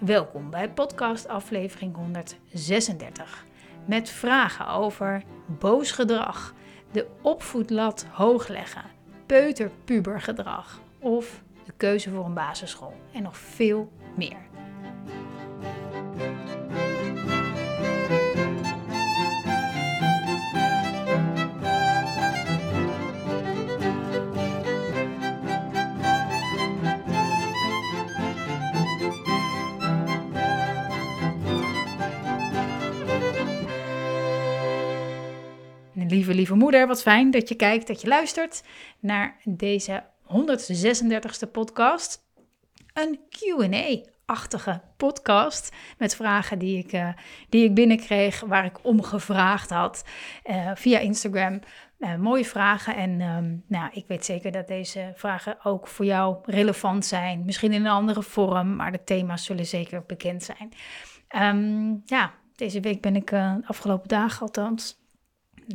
Welkom bij podcast aflevering 136. Met vragen over boos gedrag, de opvoedlat hoog leggen, peuter-pubergedrag of de keuze voor een basisschool en nog veel meer. Lieve, lieve moeder, wat fijn dat je kijkt, dat je luistert naar deze 136e podcast. Een QA-achtige podcast met vragen die ik, uh, die ik binnenkreeg, waar ik om gevraagd had uh, via Instagram. Uh, mooie vragen en um, nou, ik weet zeker dat deze vragen ook voor jou relevant zijn. Misschien in een andere vorm, maar de thema's zullen zeker bekend zijn. Um, ja, deze week ben ik de afgelopen dagen althans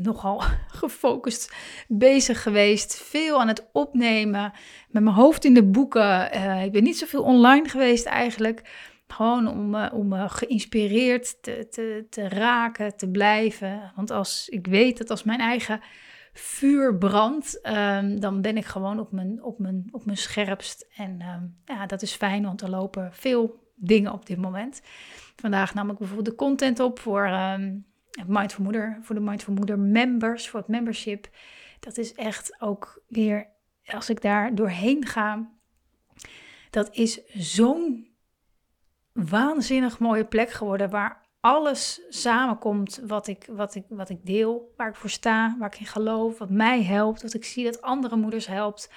nogal gefocust bezig geweest. Veel aan het opnemen. Met mijn hoofd in de boeken. Uh, ik ben niet zoveel online geweest eigenlijk. Gewoon om, uh, om uh, geïnspireerd te, te, te raken, te blijven. Want als ik weet dat als mijn eigen vuur brandt, um, dan ben ik gewoon op mijn, op mijn, op mijn scherpst. En um, ja, dat is fijn, want er lopen veel dingen op dit moment. Vandaag nam ik bijvoorbeeld de content op voor... Um, Mindful Moeder, voor de Mindful Moeder members, voor het membership. Dat is echt ook weer, als ik daar doorheen ga, dat is zo'n waanzinnig mooie plek geworden waar alles samenkomt wat ik, wat, ik, wat ik deel, waar ik voor sta, waar ik in geloof, wat mij helpt, wat ik zie dat andere moeders helpt.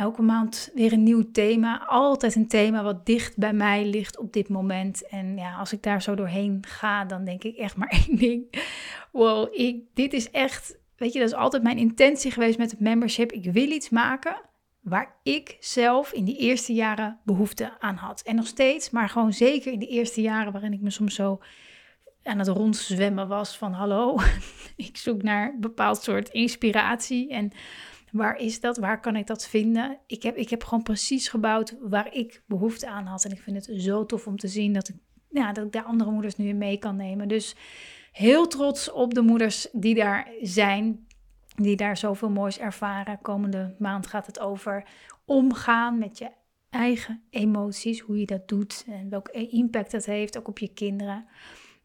Elke maand weer een nieuw thema. Altijd een thema wat dicht bij mij ligt op dit moment. En ja, als ik daar zo doorheen ga, dan denk ik echt maar één ding. Wow, ik, dit is echt, weet je, dat is altijd mijn intentie geweest met het membership. Ik wil iets maken waar ik zelf in die eerste jaren behoefte aan had. En nog steeds, maar gewoon zeker in de eerste jaren waarin ik me soms zo aan het rondzwemmen was van hallo, ik zoek naar een bepaald soort inspiratie en Waar is dat? Waar kan ik dat vinden? Ik heb, ik heb gewoon precies gebouwd waar ik behoefte aan had. En ik vind het zo tof om te zien dat ik, ja, dat ik daar andere moeders nu in mee kan nemen. Dus heel trots op de moeders die daar zijn. Die daar zoveel moois ervaren. Komende maand gaat het over omgaan met je eigen emoties. Hoe je dat doet en welke impact dat heeft ook op je kinderen.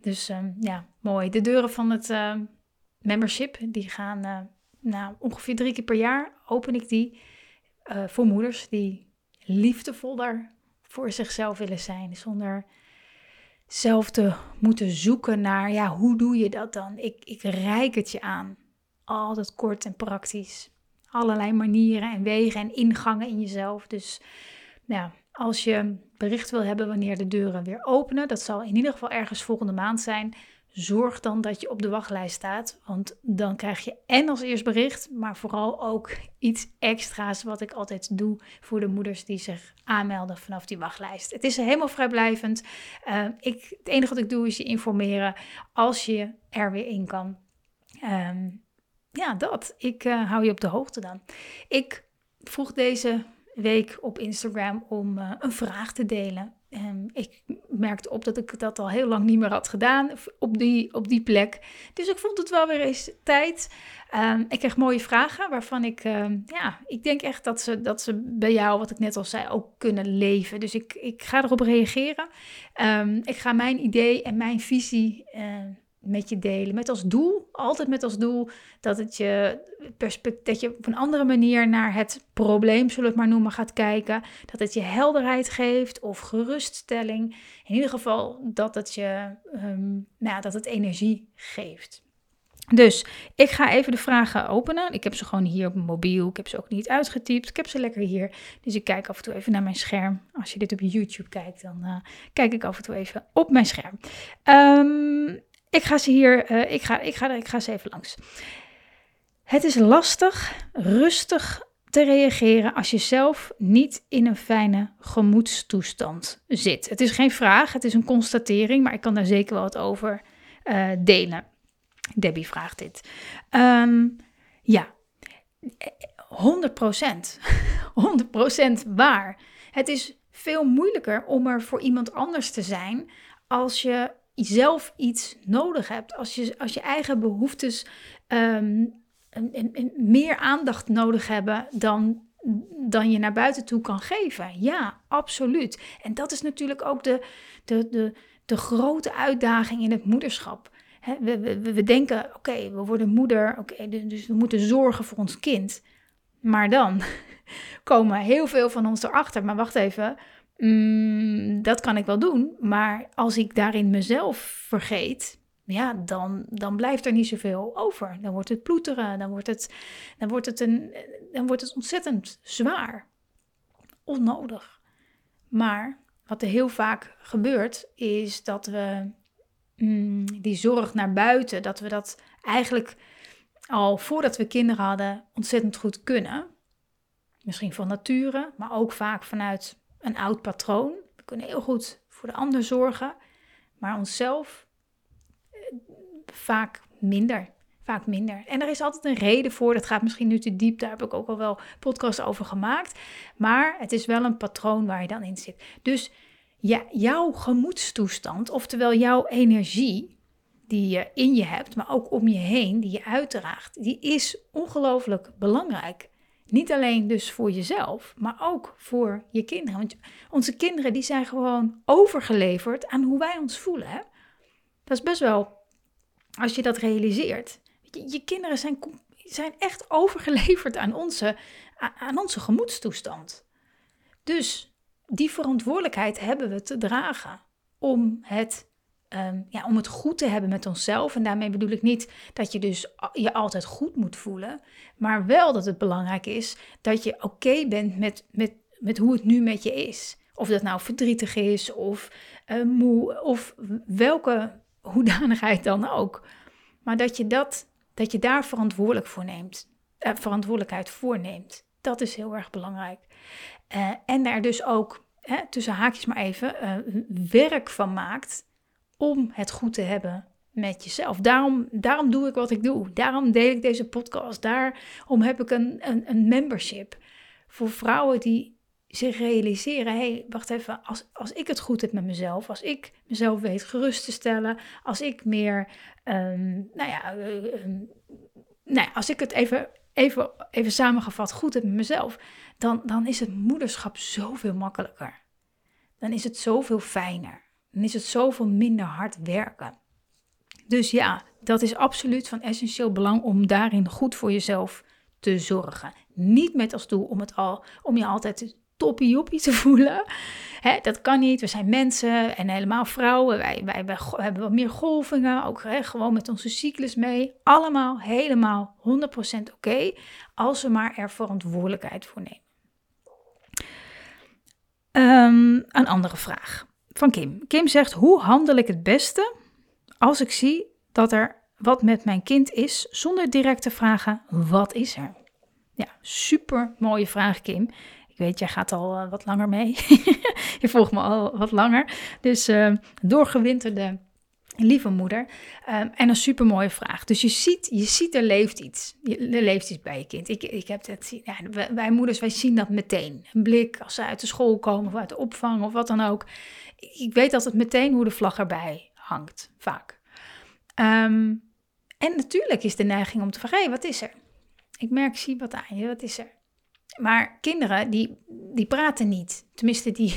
Dus um, ja, mooi. De deuren van het uh, membership die gaan uh, nou, ongeveer drie keer per jaar open ik die uh, voor moeders die liefdevoller voor zichzelf willen zijn. Zonder zelf te moeten zoeken naar, ja, hoe doe je dat dan? Ik, ik reik het je aan. Altijd kort en praktisch. Allerlei manieren en wegen en ingangen in jezelf. Dus nou, als je bericht wil hebben wanneer de deuren weer openen, dat zal in ieder geval ergens volgende maand zijn zorg dan dat je op de wachtlijst staat. Want dan krijg je en als eerst bericht, maar vooral ook iets extra's wat ik altijd doe voor de moeders die zich aanmelden vanaf die wachtlijst. Het is helemaal vrijblijvend. Uh, ik, het enige wat ik doe is je informeren als je er weer in kan. Um, ja, dat. Ik uh, hou je op de hoogte dan. Ik vroeg deze week op Instagram om uh, een vraag te delen. Um, ik merkte op dat ik dat al heel lang niet meer had gedaan op die, op die plek. Dus ik vond het wel weer eens tijd. Um, ik kreeg mooie vragen waarvan ik, um, ja, ik denk echt dat ze, dat ze bij jou, wat ik net al zei, ook kunnen leven. Dus ik, ik ga erop reageren. ik ga mijn idee en mijn visie met je delen. Met als doel, altijd met als doel, dat, het je, dat je op een andere manier naar het probleem, zullen we het maar noemen, gaat kijken. Dat het je helderheid geeft of geruststelling. In ieder geval dat het je um, nou dat het energie geeft. Dus ik ga even de vragen openen. Ik heb ze gewoon hier op mijn mobiel. Ik heb ze ook niet uitgetypt. Ik heb ze lekker hier. Dus ik kijk af en toe even naar mijn scherm. Als je dit op YouTube kijkt, dan uh, kijk ik af en toe even op mijn scherm. Um, ik ga ze hier, uh, ik, ga, ik, ga, ik ga ze even langs. Het is lastig, rustig te reageren als je zelf niet in een fijne gemoedstoestand zit. Het is geen vraag, het is een constatering, maar ik kan daar zeker wel wat over uh, delen. Debbie vraagt dit. Um, ja, 100 procent. 100 procent waar. Het is veel moeilijker om er voor iemand anders te zijn als je zelf iets nodig hebt. Als je, als je eigen behoeftes um, meer aandacht nodig hebben dan, dan je naar buiten toe kan geven. Ja, absoluut. En dat is natuurlijk ook de, de, de, de grote uitdaging in het moederschap. we, we, we denken, oké, we worden moeder, oké, dus we moeten zorgen voor ons kind. Maar dan komen heel veel van ons erachter. Maar wacht even, mm, dat kan ik wel doen. Maar als ik daarin mezelf vergeet, ja, dan, dan blijft er niet zoveel over. Dan wordt het ploeteren, dan wordt het, dan wordt het, een, dan wordt het ontzettend zwaar. Onnodig. Maar wat er heel vaak gebeurt, is dat we mm, die zorg naar buiten, dat we dat eigenlijk al voordat we kinderen hadden ontzettend goed kunnen. Misschien van nature, maar ook vaak vanuit een oud patroon. We kunnen heel goed voor de ander zorgen, maar onszelf eh, vaak minder. Vaak minder. En er is altijd een reden voor. Dat gaat misschien nu te diep. Daar heb ik ook al wel podcasts over gemaakt. Maar het is wel een patroon waar je dan in zit. Dus ja, jouw gemoedstoestand, oftewel jouw energie, die je in je hebt, maar ook om je heen, die je uitdraagt, die is ongelooflijk belangrijk. Niet alleen dus voor jezelf, maar ook voor je kinderen. Want onze kinderen die zijn gewoon overgeleverd aan hoe wij ons voelen. Hè? Dat is best wel, als je dat realiseert. Je, je kinderen zijn, zijn echt overgeleverd aan onze, aan onze gemoedstoestand. Dus die verantwoordelijkheid hebben we te dragen om het Ehm, ja, om het goed te hebben met onszelf. En daarmee bedoel ik niet dat je dus je altijd goed moet voelen. Maar wel dat het belangrijk is dat je oké bent met, met, met hoe het nu met je is. Of dat nou verdrietig is of uh, moe of welke hoedanigheid dan ook. Maar dat je, dat, dat je daar verantwoordelijk voor neemt, uh, verantwoordelijkheid voor neemt. Dat is heel erg belangrijk. Uh, en daar dus ook, hè, tussen haakjes maar even, werk van maakt om het goed te hebben met jezelf. Daarom, daarom doe ik wat ik doe. Daarom deel ik deze podcast. Daarom heb ik een, een, een membership voor vrouwen die zich realiseren: hé, hey, wacht even, als, als ik het goed heb met mezelf, als ik mezelf weet gerust te stellen, als ik meer, um, nou ja, uh, nou ja, als ik het even, even, even samengevat goed heb met mezelf, dan, dan is het moederschap zoveel makkelijker. Dan is het zoveel fijner dan is het zoveel minder hard werken. Dus ja, dat is absoluut van essentieel belang om daarin goed voor jezelf te zorgen. Niet met als doel om, het al, om je altijd toppie joppie te voelen. Hè, dat kan niet. We zijn mensen en helemaal vrouwen. Wij, wij, wij hebben wat meer golvingen. Ook gewoon met onze cyclus mee. Allemaal helemaal 100% oké. als we maar er verantwoordelijkheid voor nemen. Um, een andere vraag van Kim. Kim zegt: Hoe handel ik het beste als ik zie dat er wat met mijn kind is, zonder direct te vragen: wat is er? Ja, super mooie vraag, Kim. Ik weet, jij gaat al uh, wat langer mee. je volgt me al wat langer. Dus uh, doorgewinterde lieve moeder. Um, en een super mooie vraag. Dus je ziet, je ziet er leeft iets. Er leeft iets bij je kind. Ik, ik heb het, ja, wij, moeders, wij zien dat meteen. Een blik als ze uit de school komen of uit de opvang of wat dan ook ik weet altijd meteen hoe de vlag erbij hangt, vaak. Ehm, en natuurlijk is de neiging om te vragen, wat is er? Ik merk, zie wat aan je, wat is er? Maar kinderen, die, die praten niet. Tenminste, die,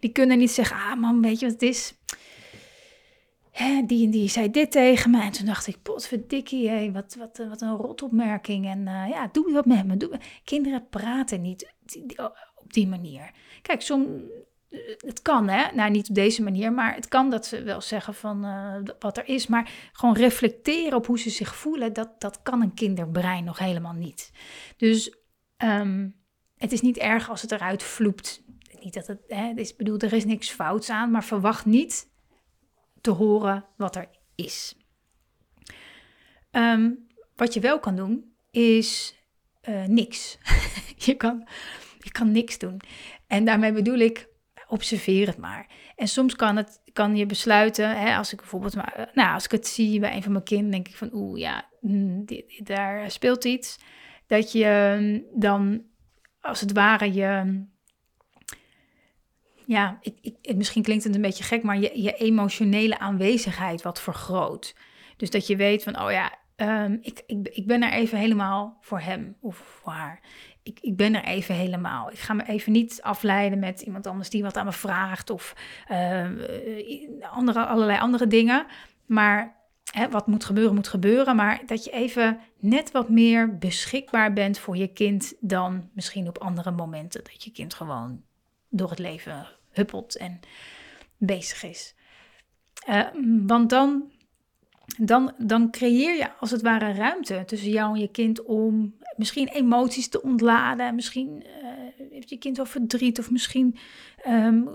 die, kunnen niet zeggen, ah man, weet je wat het is? Hè, die en die zei dit tegen me. En toen dacht ik, potverdikkie, hé, wat, wat, wat een rotopmerking. En uh, ja, doe wat met me. Doe. Kinderen praten niet op die manier. Kijk, soms het kan, hè? Nou, niet op deze manier, maar het kan dat ze wel zeggen van uh, wat er is. Maar gewoon reflecteren op hoe ze zich voelen, dat, dat kan een kinderbrein nog helemaal niet. Dus um, het is niet erg als het eruit vloept. Niet dat het, hè, bedoel, er is niks fouts aan, maar verwacht niet te horen wat er is. Ehm, wat je wel kan doen, is uh, niks. je, kan, je kan niks doen. En daarmee bedoel ik, observeer het maar. En soms kan, het, kan je besluiten, hè, als ik bijvoorbeeld, maar, nou, als ik het zie bij een van mijn kinderen, denk ik van, oeh ja, mm, daar speelt iets. Dat je mm, dan, als het ware, je, ja, ik, ik, misschien klinkt het een beetje gek, maar je, je emotionele aanwezigheid wat vergroot. Dus dat je weet van, oh ja, um, ik, ik, ik ben er even helemaal voor hem of voor haar. Ik, ik ben er even helemaal. Ik ga me even niet afleiden met iemand anders die wat aan me vraagt of uh, andere, allerlei andere dingen. Maar hè, wat moet gebeuren, moet gebeuren. Maar dat je even net wat meer beschikbaar bent voor je kind dan misschien op andere momenten. Dat je kind gewoon door het leven huppelt en bezig is. Uh, want dan dan, dan creëer je als het ware ruimte tussen jou en je kind om misschien emoties te ontladen. Misschien uh, heeft je kind wel verdriet of misschien um,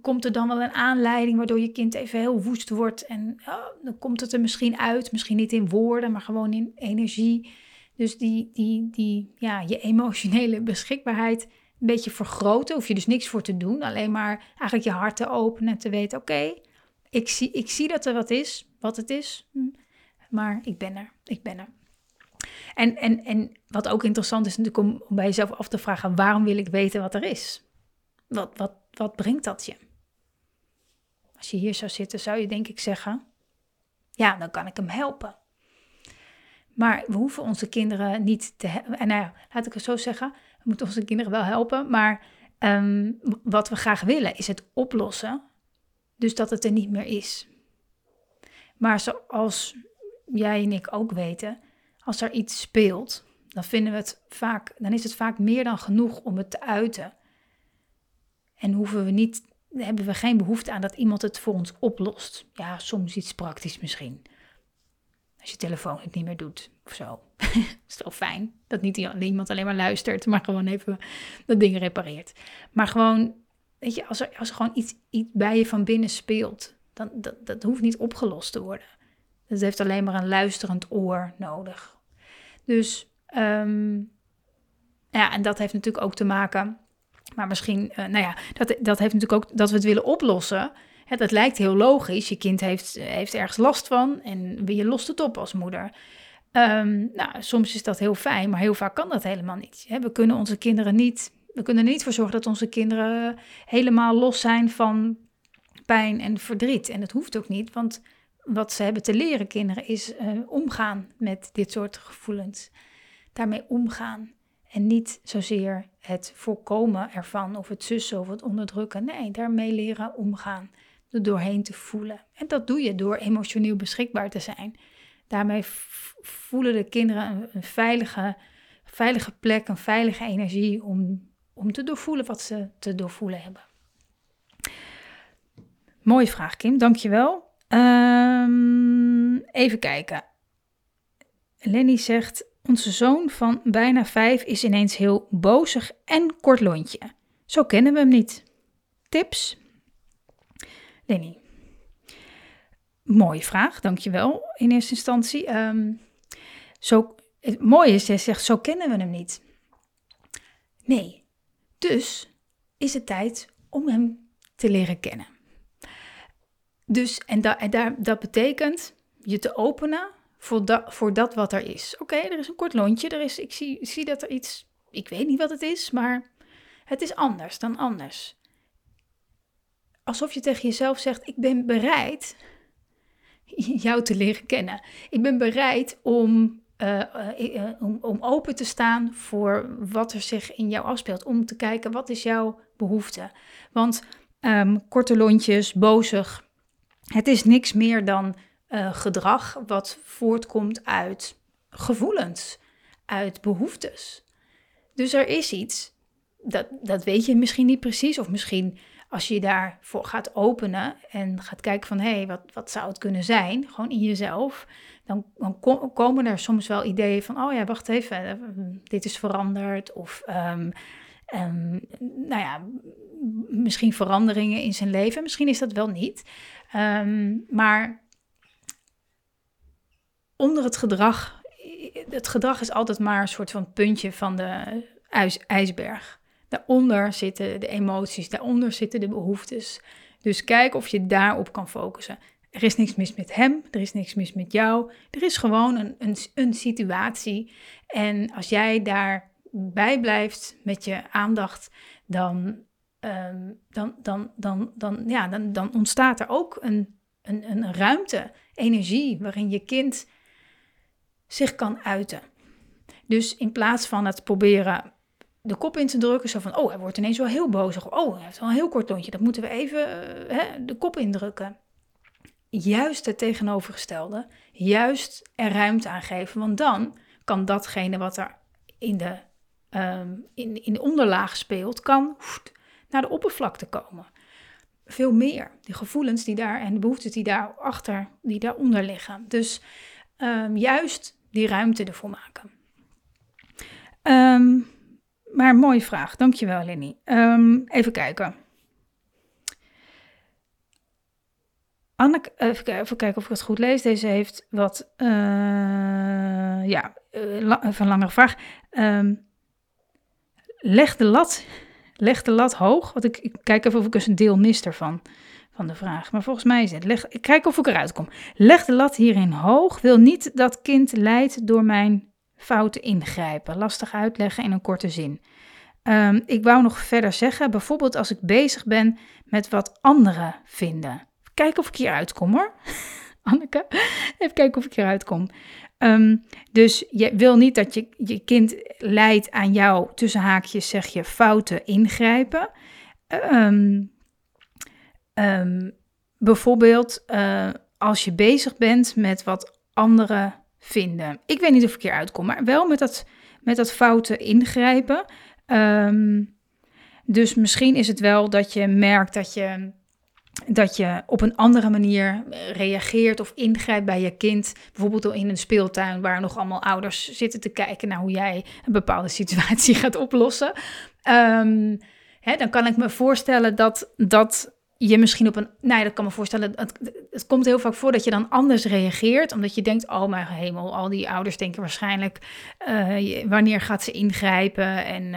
komt er dan wel een aanleiding waardoor je kind even heel woest wordt. En oh, dan komt het er misschien uit, misschien niet in woorden, maar gewoon in energie. Dus die, die, die, ja, je emotionele beschikbaarheid een beetje vergroten. Hoef je dus niks voor te doen, alleen maar eigenlijk je hart te openen en te weten, oké, ik, zie, ik zie dat er wat is wat het is. Hm. Maar ik ben er. Ik ben er. En, en, en wat ook interessant is natuurlijk om, bij jezelf af te vragen: waarom wil ik weten wat er is? Wat, wat, wat brengt dat je? Als je hier zou zitten, zou je denk ik zeggen: ja, dan kan ik hem helpen. Maar we hoeven onze kinderen niet te helpen. En nou laat ik het zo zeggen: we moeten onze kinderen wel helpen. Maar um, wat we graag willen is het oplossen. Dus dat het er niet meer is. Maar zoals jij en ik ook weten, als er iets speelt, dan vinden we het vaak, dan is het vaak meer dan genoeg om het te uiten. En hoeven we niet, hebben we geen behoefte aan dat iemand het voor ons oplost. Ja, soms iets praktisch misschien. Als je telefoon het niet meer doet of zo. is toch fijn dat niet iemand alleen maar luistert, maar gewoon even dat ding repareert. Maar gewoon, weet je, als er, als er gewoon iets, iets bij je van binnen speelt, dan, dat, dat hoeft niet opgelost te worden. Het heeft alleen maar een luisterend oor nodig. Dus um, ja, en dat heeft natuurlijk ook te maken. Maar misschien, uh, nou ja, dat, dat heeft natuurlijk ook dat we het willen oplossen. Het, dat lijkt heel logisch. Je kind heeft, heeft ergens last van en je lost het op als moeder. Um, nou, soms is dat heel fijn, maar heel vaak kan dat helemaal niet. We kunnen onze kinderen niet, we kunnen er niet voor zorgen dat onze kinderen helemaal los zijn van pijn en verdriet. En dat hoeft ook niet, want wat ze hebben te leren, kinderen, is uh, omgaan met dit soort gevoelens. Daarmee omgaan. En niet zozeer het voorkomen ervan of het sussen of het onderdrukken. Nee, daarmee leren omgaan. Er doorheen te voelen. En dat doe je door emotioneel beschikbaar te zijn. Daarmee voelen de kinderen een, een, veilige, veilige plek, een veilige energie om, om te doorvoelen wat ze te doorvoelen hebben. Mooie vraag, Kim. Dankjewel. Um, even kijken. Lenny zegt: Onze zoon van bijna vijf is ineens heel bozig en kort lontje. Zo kennen we hem niet. Tips? Lenny. Mooie vraag, dankjewel in eerste instantie. Um, zo, het mooie is, hij zegt: Zo kennen we hem niet. Nee. Dus is het tijd om hem te leren kennen. Dus, en, dat betekent je te openen voor, voor dat wat er is. Oké, er is een kort lontje, er is, ik, zie, zie dat er iets, ik weet niet wat het is, maar het is anders dan anders. Alsof je tegen jezelf zegt, ik ben bereid jou te leren kennen. Ik ben bereid om, om, om open te staan voor wat er zich in jou afspeelt. Om te kijken, wat is jouw behoefte? Want um, korte lontjes, bozig, het is niks meer dan gedrag wat voortkomt uit gevoelens, uit behoeftes. Dus er is iets, dat, dat weet je misschien niet precies, of misschien als je daarvoor gaat openen en gaat kijken van hé, hey, wat, wat zou het kunnen zijn, gewoon in jezelf, dan, dan komen er soms wel ideeën van oh ja, wacht even, eh, dit is veranderd, of um, um, nou ja, misschien veranderingen in zijn leven, misschien is dat wel niet. Um, maar onder het gedrag, het gedrag is altijd maar een soort van puntje van de ijs, ijsberg. Daaronder zitten de emoties, daaronder zitten de behoeftes. Dus kijk of je daarop kan focussen. Er is niks mis met hem, er is niks mis met jou. Er is gewoon een, een, een situatie. En als jij daarbij blijft met je aandacht, dan, ehm, dan, dan, dan, dan, ja, dan, dan ontstaat er ook een, een, een ruimte, energie, waarin je kind zich kan uiten. Dus in plaats van het proberen de kop in te drukken, zo van, oh, hij wordt ineens wel heel boos. oh, hij heeft wel een heel kort lontje, dat moeten we even uh, hè, de kop indrukken. Juist het tegenovergestelde, juist er ruimte aan geven, want dan kan datgene wat er in de, um, in, in de onderlaag speelt, kan naar de oppervlakte komen. Veel meer. De gevoelens die daar en de behoeftes die daarachter, die daaronder liggen. Dus um, juist die ruimte ervoor maken. Um, maar mooie vraag, dankjewel Lenny. Um, even kijken. Anneke, even, kijken of ik het goed lees. Deze heeft wat, uh, ja, uh, even een langere vraag. Um, leg, de lat, leg de lat hoog. Want ik, ik kijk even of ik eens een deel mis ervan van de vraag. Maar volgens mij is het. Leg, ik kijk of ik eruit kom. Leg de lat hierin hoog. Wil niet dat kind leidt door mijn fouten ingrijpen. Lastig uitleggen in een korte zin. Um, ik wou nog verder zeggen, bijvoorbeeld als ik bezig ben met wat anderen vinden. Kijken of ik hier uitkom hoor. Anneke, even kijken of ik hier uitkom. Um, dus je wil niet dat je, je kind leidt aan jou, tussen haakjes zeg je, fouten ingrijpen. Um, bijvoorbeeld uh, als je bezig bent met wat anderen vinden. Ik weet niet of ik hier uitkom, maar wel met dat, met dat fouten ingrijpen. Um, dus misschien is het wel dat je merkt dat je, dat je op een andere manier reageert of ingrijpt bij je kind. Bijvoorbeeld in een speeltuin waar nog allemaal ouders zitten te kijken naar hoe jij een bepaalde situatie gaat oplossen. Um, hè, dan kan ik me voorstellen dat dat je misschien op een. Nou ja, dat kan me voorstellen. Het, komt heel vaak voor dat je dan anders reageert. Omdat je denkt: oh mijn hemel, al die ouders denken waarschijnlijk. Uh, wanneer gaat ze ingrijpen? En uh,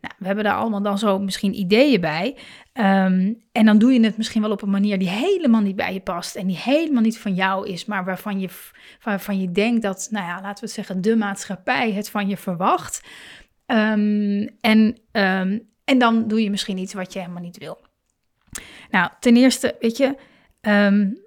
nou, we hebben daar allemaal dan zo misschien ideeën bij. Um, en dan doe je het misschien wel op een manier die helemaal niet bij je past. En die helemaal niet van jou is. Maar waarvan je, waarvan je denkt dat, nou ja, laten we het zeggen, de maatschappij het van je verwacht. Um, en, um, en dan doe je misschien iets wat je helemaal niet wil. Nou, ten eerste, weet je, um,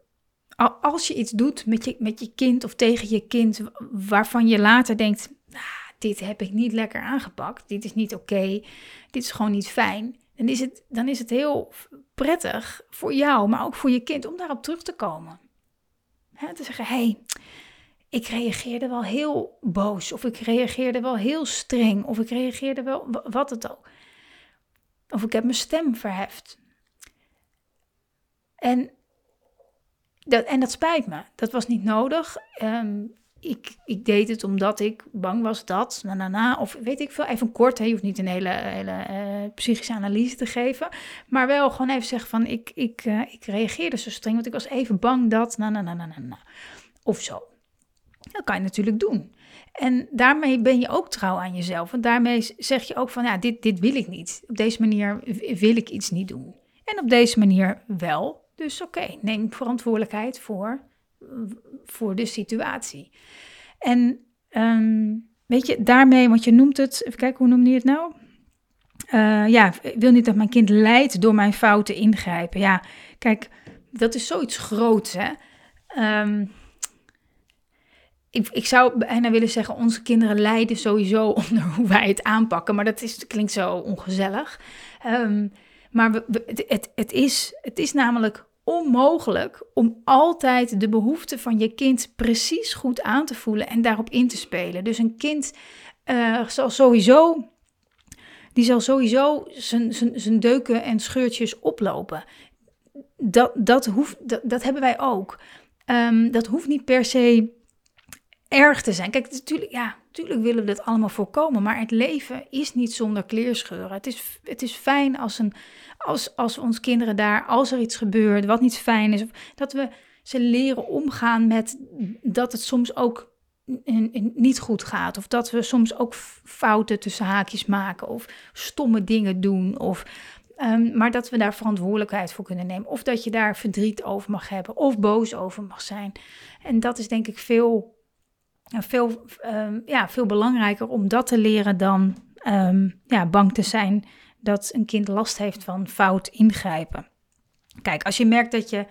als je iets doet met je, met je kind of tegen je kind, waarvan je later denkt, ah, dit heb ik niet lekker aangepakt, dit is niet oké, dit is gewoon niet fijn, dan is, het, dan is het heel prettig voor jou, maar ook voor je kind om daarop terug te komen. He, te zeggen, hé, hey, ik reageerde wel heel boos, of ik reageerde wel heel streng, of ik reageerde wel wat het ook. Of ik heb mijn stem verheft. En dat, en dat spijt me. Dat was niet nodig. Um, ik, ik deed het omdat ik bang was dat, na, na, na, of weet ik veel, even kort, hè, je hoeft niet een hele, hele uh, psychische analyse te geven, maar wel gewoon even zeggen van, ik, ik, uh, ik reageerde zo streng, want ik was even bang dat, na, na, na, na, na, of zo. Dat kan je natuurlijk doen. En daarmee ben je ook trouw aan jezelf, want daarmee zeg je ook van, ja, dit, dit wil ik niet. Op deze manier wil ik iets niet doen. En op deze manier wel. Dus oké, neem verantwoordelijkheid voor, voor de situatie. En um, weet je, daarmee, want je noemt het, even kijken, hoe noem je het nou? Uh, ja, ik wil niet dat mijn kind lijdt door mijn fouten ingrijpen. Ja, kijk, dat is zoiets groots, hè. Um, ik, ik zou bijna willen zeggen, onze kinderen lijden sowieso onder hoe wij het aanpakken. Maar dat is, klinkt zo ongezellig. Um, maar we, het, het, is, het is namelijk onmogelijk om altijd de behoeften van je kind precies goed aan te voelen en daarop in te spelen. Dus een kind uh, zal sowieso, die zal sowieso zijn, deuken en scheurtjes oplopen. Dat, dat, hoeft, dat, dat hebben wij ook. Um, dat hoeft niet per se erg te zijn. Kijk, natuurlijk, ja, natuurlijk willen we dat allemaal voorkomen, maar het leven is niet zonder kleerscheuren. Het is, het is fijn als, een, als, als ons kinderen daar, als er iets gebeurt wat niet fijn is, dat we ze leren omgaan met dat het soms ook niet goed gaat. Of dat we soms ook fouten tussen haakjes maken. Of stomme dingen doen. Of, ehm, maar dat we daar verantwoordelijkheid voor kunnen nemen. Of dat je daar verdriet over mag hebben. Of boos over mag zijn. En dat is denk ik veel, veel, ehm, ja, veel belangrijker om dat te leren dan ehm, ja, bang te zijn dat een kind last heeft van fout ingrijpen. Kijk, als je merkt dat je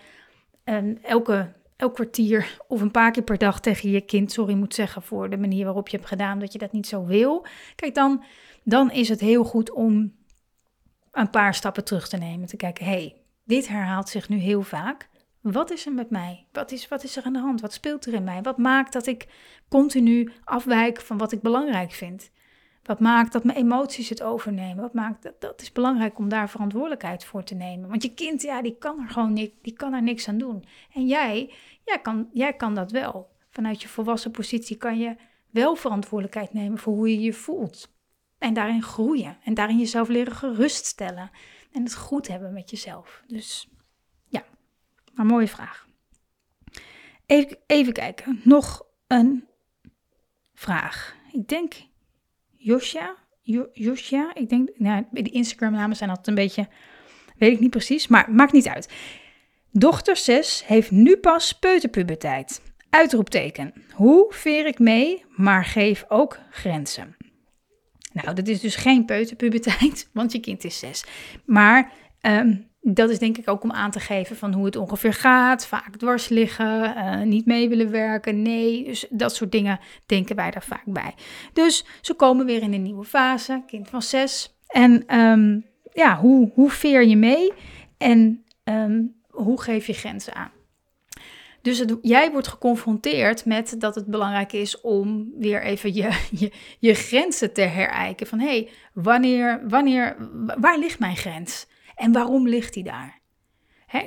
elke elk kwartier of een paar keer per dag tegen je kind sorry moet zeggen voor de manier waarop je hebt gedaan, dat je dat niet zo wil. Kijk, dan, dan is het heel goed om een paar stappen terug te nemen. Te kijken, hey, dit herhaalt zich nu heel vaak. Wat is er met mij? Wat is, wat is er aan de hand? Wat speelt er in mij? Wat maakt dat ik continu afwijk van wat ik belangrijk vind? Wat maakt dat mijn emoties het overnemen? Wat maakt dat, dat is belangrijk om daar verantwoordelijkheid voor te nemen. Want je kind, ja, die kan er gewoon niks, die kan er niks aan doen. En jij, jij kan, jij kan dat wel. Vanuit je volwassen positie kan je wel verantwoordelijkheid nemen voor hoe je je voelt. En daarin groeien. En daarin jezelf leren geruststellen. En het goed hebben met jezelf. Dus maar mooie vraag. Even, even kijken. Nog een vraag. Ik denk Josja. Josja, ik denk, nou, de Instagram-namen zijn altijd een beetje, weet ik niet precies, maar maakt niet uit. Dochter 6 heeft nu pas peuterpuberteit. Uitroepteken. Hoe veer ik mee, maar geef ook grenzen? Nou, dat is dus geen peuterpuberteit, want je kind is 6. Maar um, dat is denk ik ook om aan te geven van hoe het ongeveer gaat. Vaak dwars liggen, uh, niet mee willen werken, nee. Dus dat soort dingen denken wij daar vaak bij. Dus ze komen weer in een nieuwe fase, kind van zes. En um, ja, hoe, hoe veer je mee en um, hoe geef je grenzen aan? Dus jij wordt geconfronteerd met dat het belangrijk is om weer even je, je, je grenzen te herijken. Van hé, hey, wanneer, wanneer, waar ligt mijn grens? En waarom ligt die daar?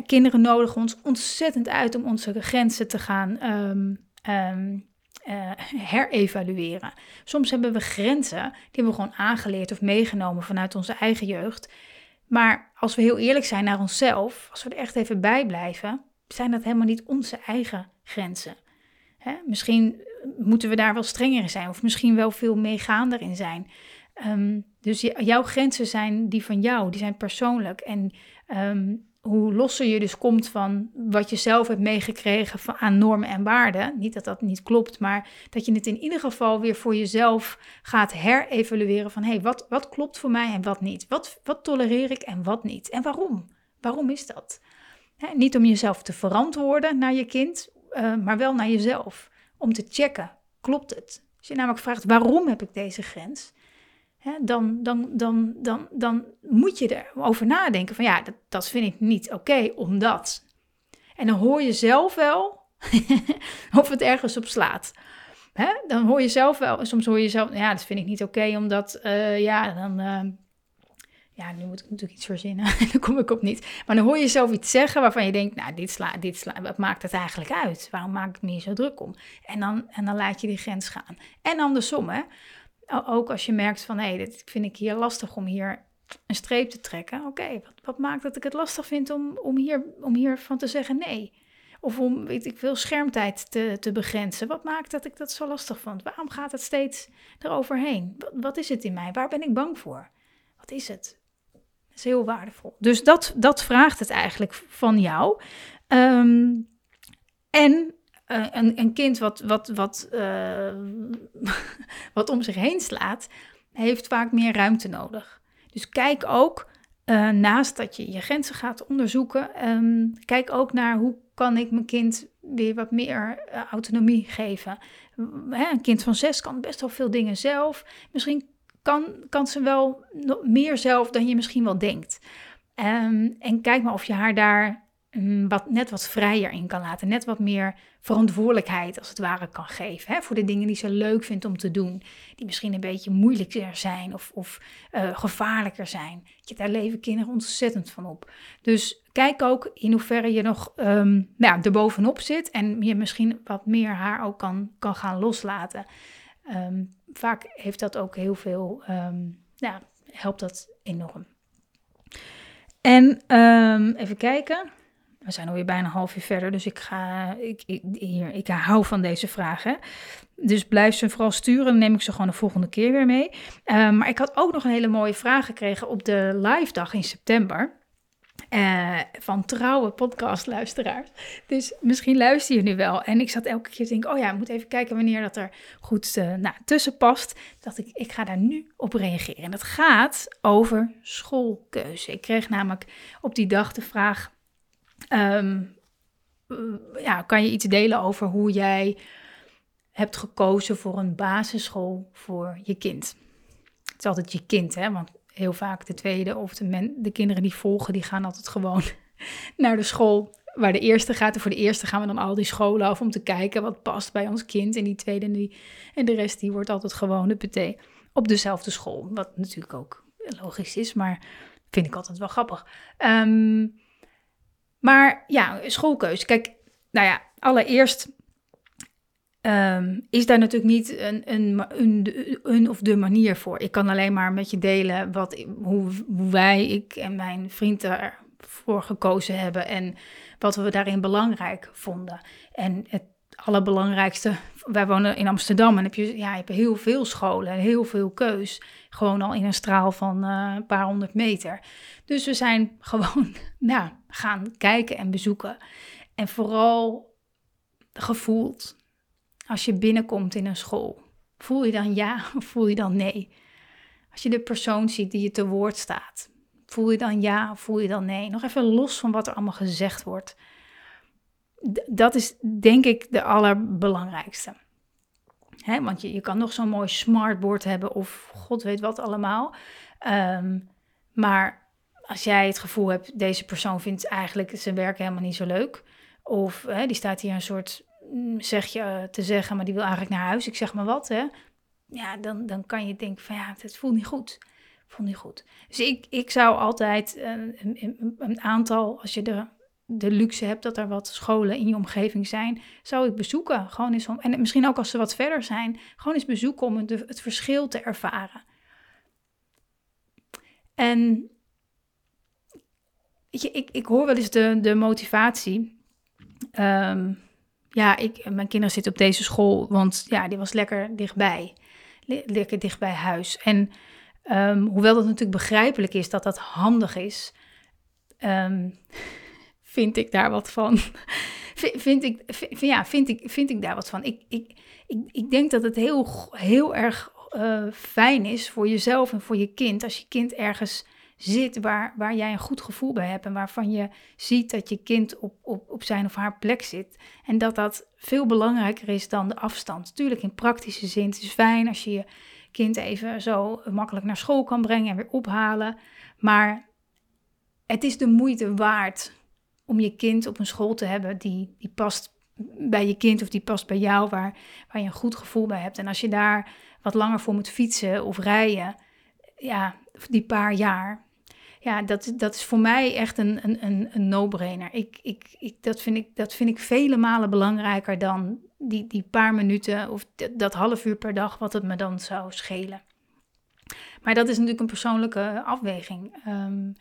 Kinderen nodigen ons ontzettend uit om onze grenzen te gaan um, um, uh, herevalueren. Soms hebben we grenzen die we gewoon aangeleerd of meegenomen vanuit onze eigen jeugd. Maar als we heel eerlijk zijn naar onszelf, als we er echt even bij blijven, zijn dat helemaal niet onze eigen grenzen. Misschien moeten we daar wel strenger in zijn, of misschien wel veel meegaander in zijn. Um, dus jouw grenzen zijn die van jou, die zijn persoonlijk. En um, hoe losser je dus komt van wat je zelf hebt meegekregen van, aan normen en waarden. Niet dat dat niet klopt, maar dat je het in ieder geval weer voor jezelf gaat herevalueren van hé, hey, wat, wat klopt voor mij en wat niet? Wat, wat tolereer ik en wat niet? En waarom? Waarom is dat? niet om jezelf te verantwoorden naar je kind, uh, maar wel naar jezelf. Om te checken, klopt het? Als je namelijk vraagt waarom heb ik deze grens? Dan, dan, dan, dan, dan moet je erover nadenken van ja, dat, dat vind ik niet oké, omdat. En dan hoor je zelf wel of het ergens op slaat. Dan hoor je zelf wel, soms hoor je zelf, ja, dat vind ik niet oké, omdat, uh, ja, dan, uh, ja, nu moet ik natuurlijk iets verzinnen, daar kom ik op niet. Maar dan hoor je zelf iets zeggen waarvan je denkt, nou, dit, sla, dit sla, wat maakt het eigenlijk uit? Waarom maak ik me hier zo druk om? En dan, en dan laat je die grens gaan. En andersom, hè ook als je merkt van hé, dit vind ik hier lastig om hier een streep te trekken. Oké, wat, wat, maakt dat ik het lastig vind om, om, hier, om hiervan te zeggen nee? Of om, weet ik veel, schermtijd te, te begrenzen. Wat maakt dat ik dat zo lastig vond? Waarom gaat het steeds eroverheen? Wat, wat is het in mij? Waar ben ik bang voor? Wat is het? Dat is heel waardevol. Dus dat, dat vraagt het eigenlijk van jou. Um, en een, een, kind wat, wat, wat, uh, wat om zich heen slaat, heeft vaak meer ruimte nodig. Dus kijk ook, uh, naast dat je je grenzen gaat onderzoeken, um, kijk ook naar hoe kan ik mijn kind weer wat meer autonomie geven. Hè, een kind van zes kan best wel veel dingen zelf. Misschien kan, kan ze wel meer zelf dan je misschien wel denkt. Um, en kijk maar of je haar daar wat, net wat vrijer in kan laten. Net wat meer verantwoordelijkheid als het ware kan geven. Hè, voor de dingen die ze leuk vindt om te doen. Die misschien een beetje moeilijker zijn of, of uh, gevaarlijker zijn. Je, daar leven kinderen ontzettend van op. Dus kijk ook in hoeverre je nog um, nou ja, erbovenop zit. En je misschien wat meer haar ook kan, kan gaan loslaten. Um, vaak heeft dat ook heel veel, um, helpt dat enorm. En even kijken We zijn alweer bijna een half uur verder, dus ik, ga, ik, ik, hier, ik hou van deze vragen. Dus blijf ze vooral sturen, dan neem ik ze gewoon de volgende keer weer mee. Uh, maar ik had ook nog een hele mooie vraag gekregen op de live dag in september. Uh, van trouwe podcastluisteraars. Dus misschien luister je nu wel. En ik zat elke keer te denken, oh ja, ik moet even kijken wanneer dat er goed uh, nou, tussen past. Dat ik, ik ga daar nu op reageren. En dat gaat over schoolkeuze. Ik kreeg namelijk op die dag de vraag, um, ja, kan je iets delen over hoe jij hebt gekozen voor een basisschool voor je kind? Het is altijd je kind, hè, want heel vaak de tweede of de, de kinderen die volgen, die gaan altijd gewoon naar de school waar de eerste gaat. En voor de eerste gaan we dan al die scholen af om te kijken wat past bij ons kind. En die tweede en, die, en de rest die wordt altijd gewoon de PT op dezelfde school. Wat natuurlijk ook logisch is, maar vind ik altijd wel grappig. Um, maar ja, schoolkeuze. Kijk, nou ja, allereerst um, is daar natuurlijk niet een, een, een, een, of de manier voor. Ik kan alleen maar met je delen wat, hoe, hoe wij, ik en mijn vriend ervoor gekozen hebben en wat we daarin belangrijk vonden. En het allerbelangrijkste, wij wonen in Amsterdam en heb je, ja, je hebt heel veel scholen en heel veel keus. Gewoon al in een straal van uh, een paar honderd meter. Dus we zijn gewoon nou, gaan kijken en bezoeken. En vooral gevoeld als je binnenkomt in een school. Voel je dan ja of voel je dan nee? Als je de persoon ziet die je te woord staat, voel je dan ja of voel je dan nee? Nog even los van wat er allemaal gezegd wordt. Dat is denk ik de allerbelangrijkste. Want je, je kan nog zo'n mooi smartboard hebben of god weet wat allemaal. Um, maar als jij het gevoel hebt, deze persoon vindt eigenlijk zijn werk helemaal niet zo leuk. Of die staat hier een soort Mm, zeg je eh, te zeggen, maar die wil eigenlijk naar huis. Ik zeg maar wat, hè. Ja, dan, dan kan je denken van ja, het voelt niet goed. Voelt niet goed. Dus ik, ik zou altijd uh, een, een, aantal, als je de, de luxe hebt dat er wat scholen in je omgeving zijn, zou ik bezoeken. Gewoon eens om, en misschien ook als ze wat verder zijn, gewoon eens bezoeken om het, het verschil te ervaren. En je, ik, ik hoor wel eens de, de motivatie. Um, ja, ik, mijn kinderen zitten op deze school, want ja, die was lekker dichtbij. Lekker dicht bij huis. En um, hoewel dat natuurlijk begrijpelijk is dat dat handig is, um, vind ik daar wat van. vind, ik, ja, vind, ik, vind ik daar wat van. Ik, ik, ik, ik denk dat het heel, heel erg uh, fijn is voor jezelf en voor je kind als je kind ergens zit waar, waar jij een goed gevoel bij hebt en waarvan je ziet dat je kind op, op, op zijn of haar plek zit. En dat dat veel belangrijker is dan de afstand. Natuurlijk in praktische zin, het is fijn als je je kind even zo makkelijk naar school kan brengen en weer ophalen. Maar het is de moeite waard om je kind op een school te hebben die, die past bij je kind of die past bij jou, waar, waar je een goed gevoel bij hebt. En als je daar wat langer voor moet fietsen of rijden, ja, die paar jaar, ja, dat, dat is voor mij echt een, een, een, een no-brainer. Ik, ik, ik, dat, vind ik, dat vind ik vele malen belangrijker dan die, die paar minuten of dat half uur per dag, wat het me dan zou schelen. Maar dat is natuurlijk een persoonlijke afweging. Ehm,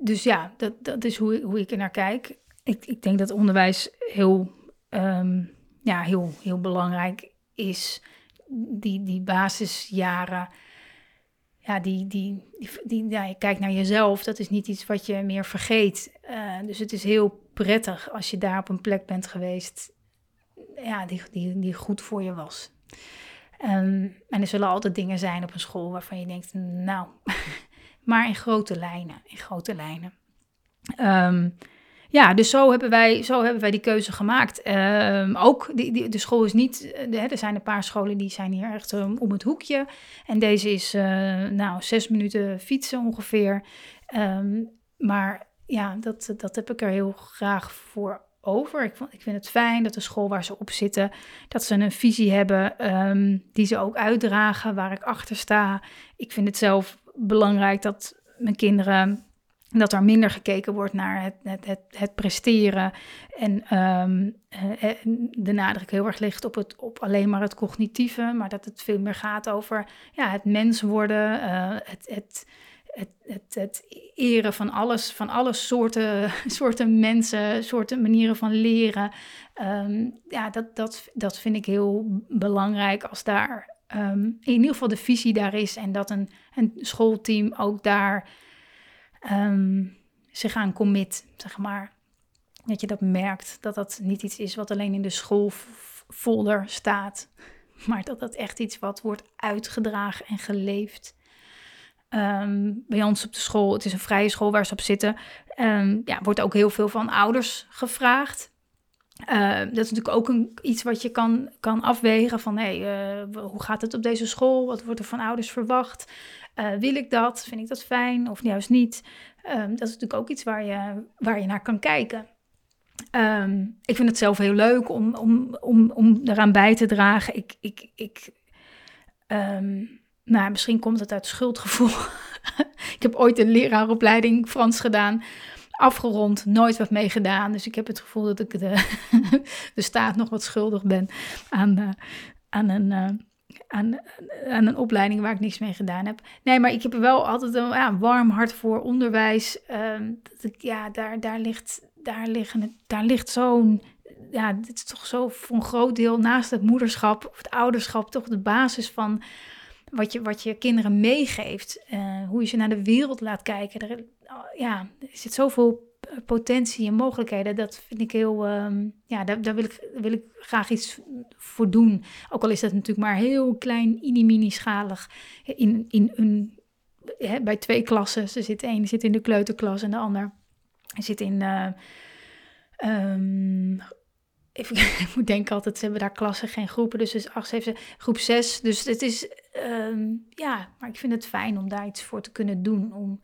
dus ja, dat, dat is hoe, hoe ik er naar kijk. Ik, ik denk dat onderwijs heel, um, ja, heel, heel belangrijk is. Die, die basisjaren ja, die, die, die, ja, je kijkt naar jezelf, dat is niet iets wat je meer vergeet. Uh, dus het is heel prettig als je daar op een plek bent geweest ja, die, die, die goed voor je was. Um, en er zullen altijd dingen zijn op een school waarvan je denkt, nou, maar in grote lijnen, in grote lijnen. Um, ja, dus zo hebben wij, zo hebben wij die keuze gemaakt. Uh, ook die, die, de school is niet. De, er zijn een paar scholen die zijn hier echt um, om het hoekje. En deze is uh, nou zes minuten fietsen ongeveer. Maar ja, dat, dat heb ik er heel graag voor over. Ik, ik vind het fijn dat de school waar ze op zitten, dat ze een visie hebben die ze ook uitdragen, waar ik achter sta. Ik vind het zelf belangrijk dat mijn kinderen dat er minder gekeken wordt naar het, het, het, presteren. En um, de nadruk heel erg ligt op, het, op alleen maar het cognitieve. Maar dat het veel meer gaat over ja, het mens worden. Uh, het, het, het, het, het eren van alles, van alle soorten, soorten mensen, soorten manieren van leren. Ehm, ja, dat, dat, dat vind ik heel belangrijk als daar ehm, in ieder geval de visie daar is en dat een, een schoolteam ook daar um, zich aan commit, zeg maar. Dat je dat merkt, dat dat niet iets is wat alleen in de schoolfolder staat, maar dat dat echt iets wat wordt uitgedragen en geleefd. Um, bij ons op de school, het is een vrije school waar ze op zitten, ja, wordt ook heel veel van ouders gevraagd. Uh, dat is natuurlijk ook een, iets wat je kan, kan afwegen van uh, hoe gaat het op deze school? Wat wordt er van ouders verwacht? Uh, wil ik dat? Vind ik dat fijn of juist niet? Um, dat is natuurlijk ook iets waar je, waar je naar kan kijken. Um, ik vind het zelf heel leuk om, om, om, om bij te dragen. Ik, ik, ik, um, nou, misschien komt het uit schuldgevoel. ik heb ooit een leraaropleiding Frans gedaan, afgerond, nooit wat mee gedaan. Dus ik heb het gevoel dat ik de, staat nog wat schuldig ben aan, uh, aan een. Uh, aan, aan een opleiding waar ik niks mee gedaan heb. Nee, maar ik heb wel altijd een ja, warm hart voor onderwijs. Ik, ja, daar, daar ligt, daar daar ligt zo'n ja, dit is toch zo voor een groot deel naast het moederschap of het ouderschap toch de basis van wat je, wat je kinderen meegeeft. Uh, hoe je ze naar de wereld laat kijken. Er, ja, er zit zoveel potentie en mogelijkheden. Dat vind ik heel, um, ja, daar, wil, ik, wil ik graag iets voor doen. Ook al is dat natuurlijk maar heel klein, mini-mini schalig. In, in een, hè, bij twee klassen. Ze zit één zit in de kleuterklas en de ander zit in... Uh, um, Even, ik moet denken altijd, ze hebben daar klassen, geen groepen. Dus is 8, 7, groep 6. Dus het is, um, ja, maar ik vind het fijn om daar iets voor te kunnen doen. Om,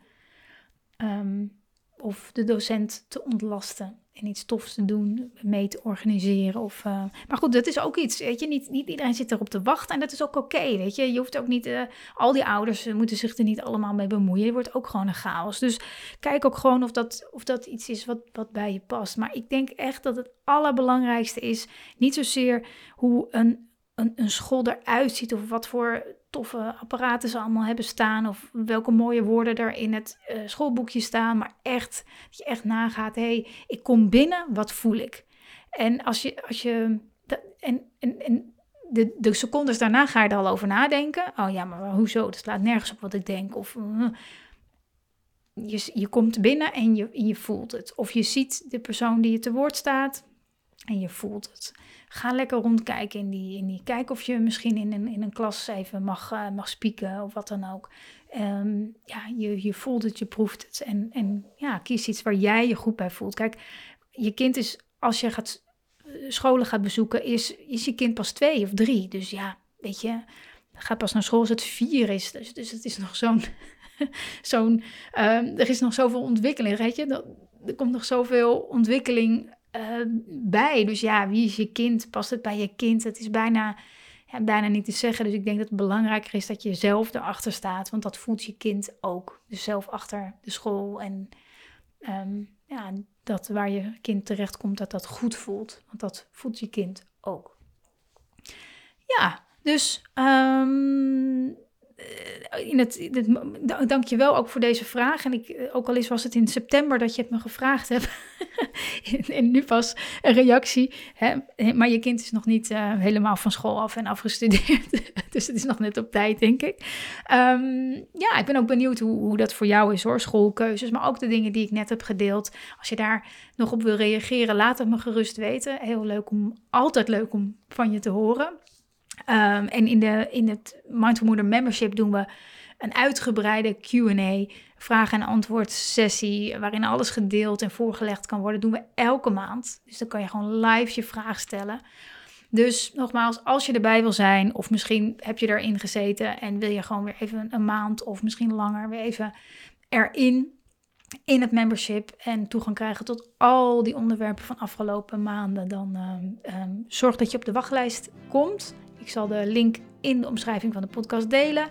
um, of de docent te ontlasten en iets tofs te doen, mee te organiseren. Of, uh, maar goed, dat is ook iets, weet je, niet, niet iedereen zit erop te wachten en dat is ook oké, weet je. Je hoeft ook niet, uh, al die ouders moeten zich er niet allemaal mee bemoeien. Je wordt ook gewoon een chaos. Dus kijk ook gewoon of dat, of dat iets is wat, wat bij je past. Maar ik denk echt dat het allerbelangrijkste is, niet zozeer hoe een, een, een school eruit ziet of wat voor toffe apparaten ze allemaal hebben staan. Of welke mooie woorden er in het uh, schoolboekje staan. Maar echt, dat je echt nagaat, hé, hey, ik kom binnen, wat voel ik? En als je, als je, en, en, en de, de secondes daarna ga je er al over nadenken. Oh ja, maar hoezo? Dat slaat nergens op wat ik denk. Of uh, je, je komt binnen en je, je voelt het. Of je ziet de persoon die je te woord staat en je voelt het. Ga lekker rondkijken in die, in die. Kijk of je misschien in een, in een klas even mag, uh, mag spieken of wat dan ook. Um, ja, je, je voelt het, je proeft het. En, en ja, kies iets waar jij je goed bij voelt. Kijk, je kind is, als je gaat, eh, scholen gaat bezoeken, is, is je kind pas twee of drie. Dus ja, weet je, gaat pas naar school als het vier is. Dus, dus het is nog zo'n. zo'n um, er is nog zoveel ontwikkeling, weet je. Er komt nog zoveel ontwikkeling uh, bij. Dus ja, wie is je kind? Past het bij je kind? Het is bijna, ja, bijna niet te zeggen. Dus ik denk dat het belangrijker is dat je zelf erachter staat. Want dat voelt je kind ook. Dus zelf achter de school. En um, ja, dat waar je kind terecht komt, dat dat goed voelt. Want dat voelt je kind ook. Ja, dus um, het, in dank je wel ook voor deze vraag. En ik, ook al is was het in september dat je het me gevraagd hebt. en nu pas een reactie. Hè? Maar je kind is nog niet uh, helemaal van school af en afgestudeerd. dus het is nog net op tijd, denk ik. Um, ja, ik ben ook benieuwd hoe, hoe dat voor jou is hoor. Schoolkeuzes, maar ook de dingen die ik net heb gedeeld. Als je daar nog op wil reageren, laat het me gerust weten. Heel leuk om, altijd leuk om van je te horen. Um, en in, de, in het Mindful Membership doen we een uitgebreide Q&A, vraag- en antwoord sessie, waarin alles gedeeld en voorgelegd kan worden. doen we elke maand. Dus dan kan je gewoon live je vraag stellen. Dus nogmaals, als je erbij wil zijn, of misschien heb je erin gezeten en wil je gewoon weer even een maand of misschien langer weer even erin, in het membership en toegang krijgen tot al die onderwerpen van afgelopen maanden, dan um, um, zorg dat je op de wachtlijst komt. Ik zal de link in de omschrijving van de podcast delen.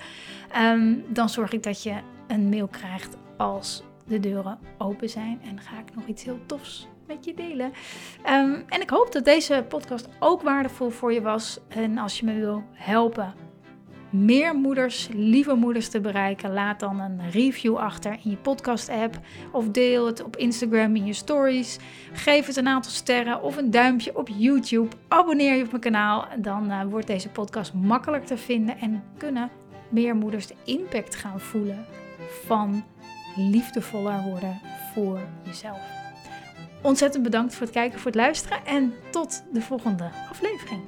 Um, dan zorg ik dat je een mail krijgt als de deuren open zijn. En ga ik nog iets heel tofs met je delen. Um, en ik hoop dat deze podcast ook waardevol voor je was. En als je me wil helpen meer moeders, lieve moeders te bereiken, laat dan een review achter in je podcast-app of deel het op Instagram in je stories. Geef het een aantal sterren of een duimpje op YouTube. Abonneer je op mijn kanaal, dan uh, wordt deze podcast makkelijker te vinden en kunnen meer moeders de impact gaan voelen van liefdevoller worden voor jezelf. Ontzettend bedankt voor het kijken, voor het luisteren en tot de volgende aflevering.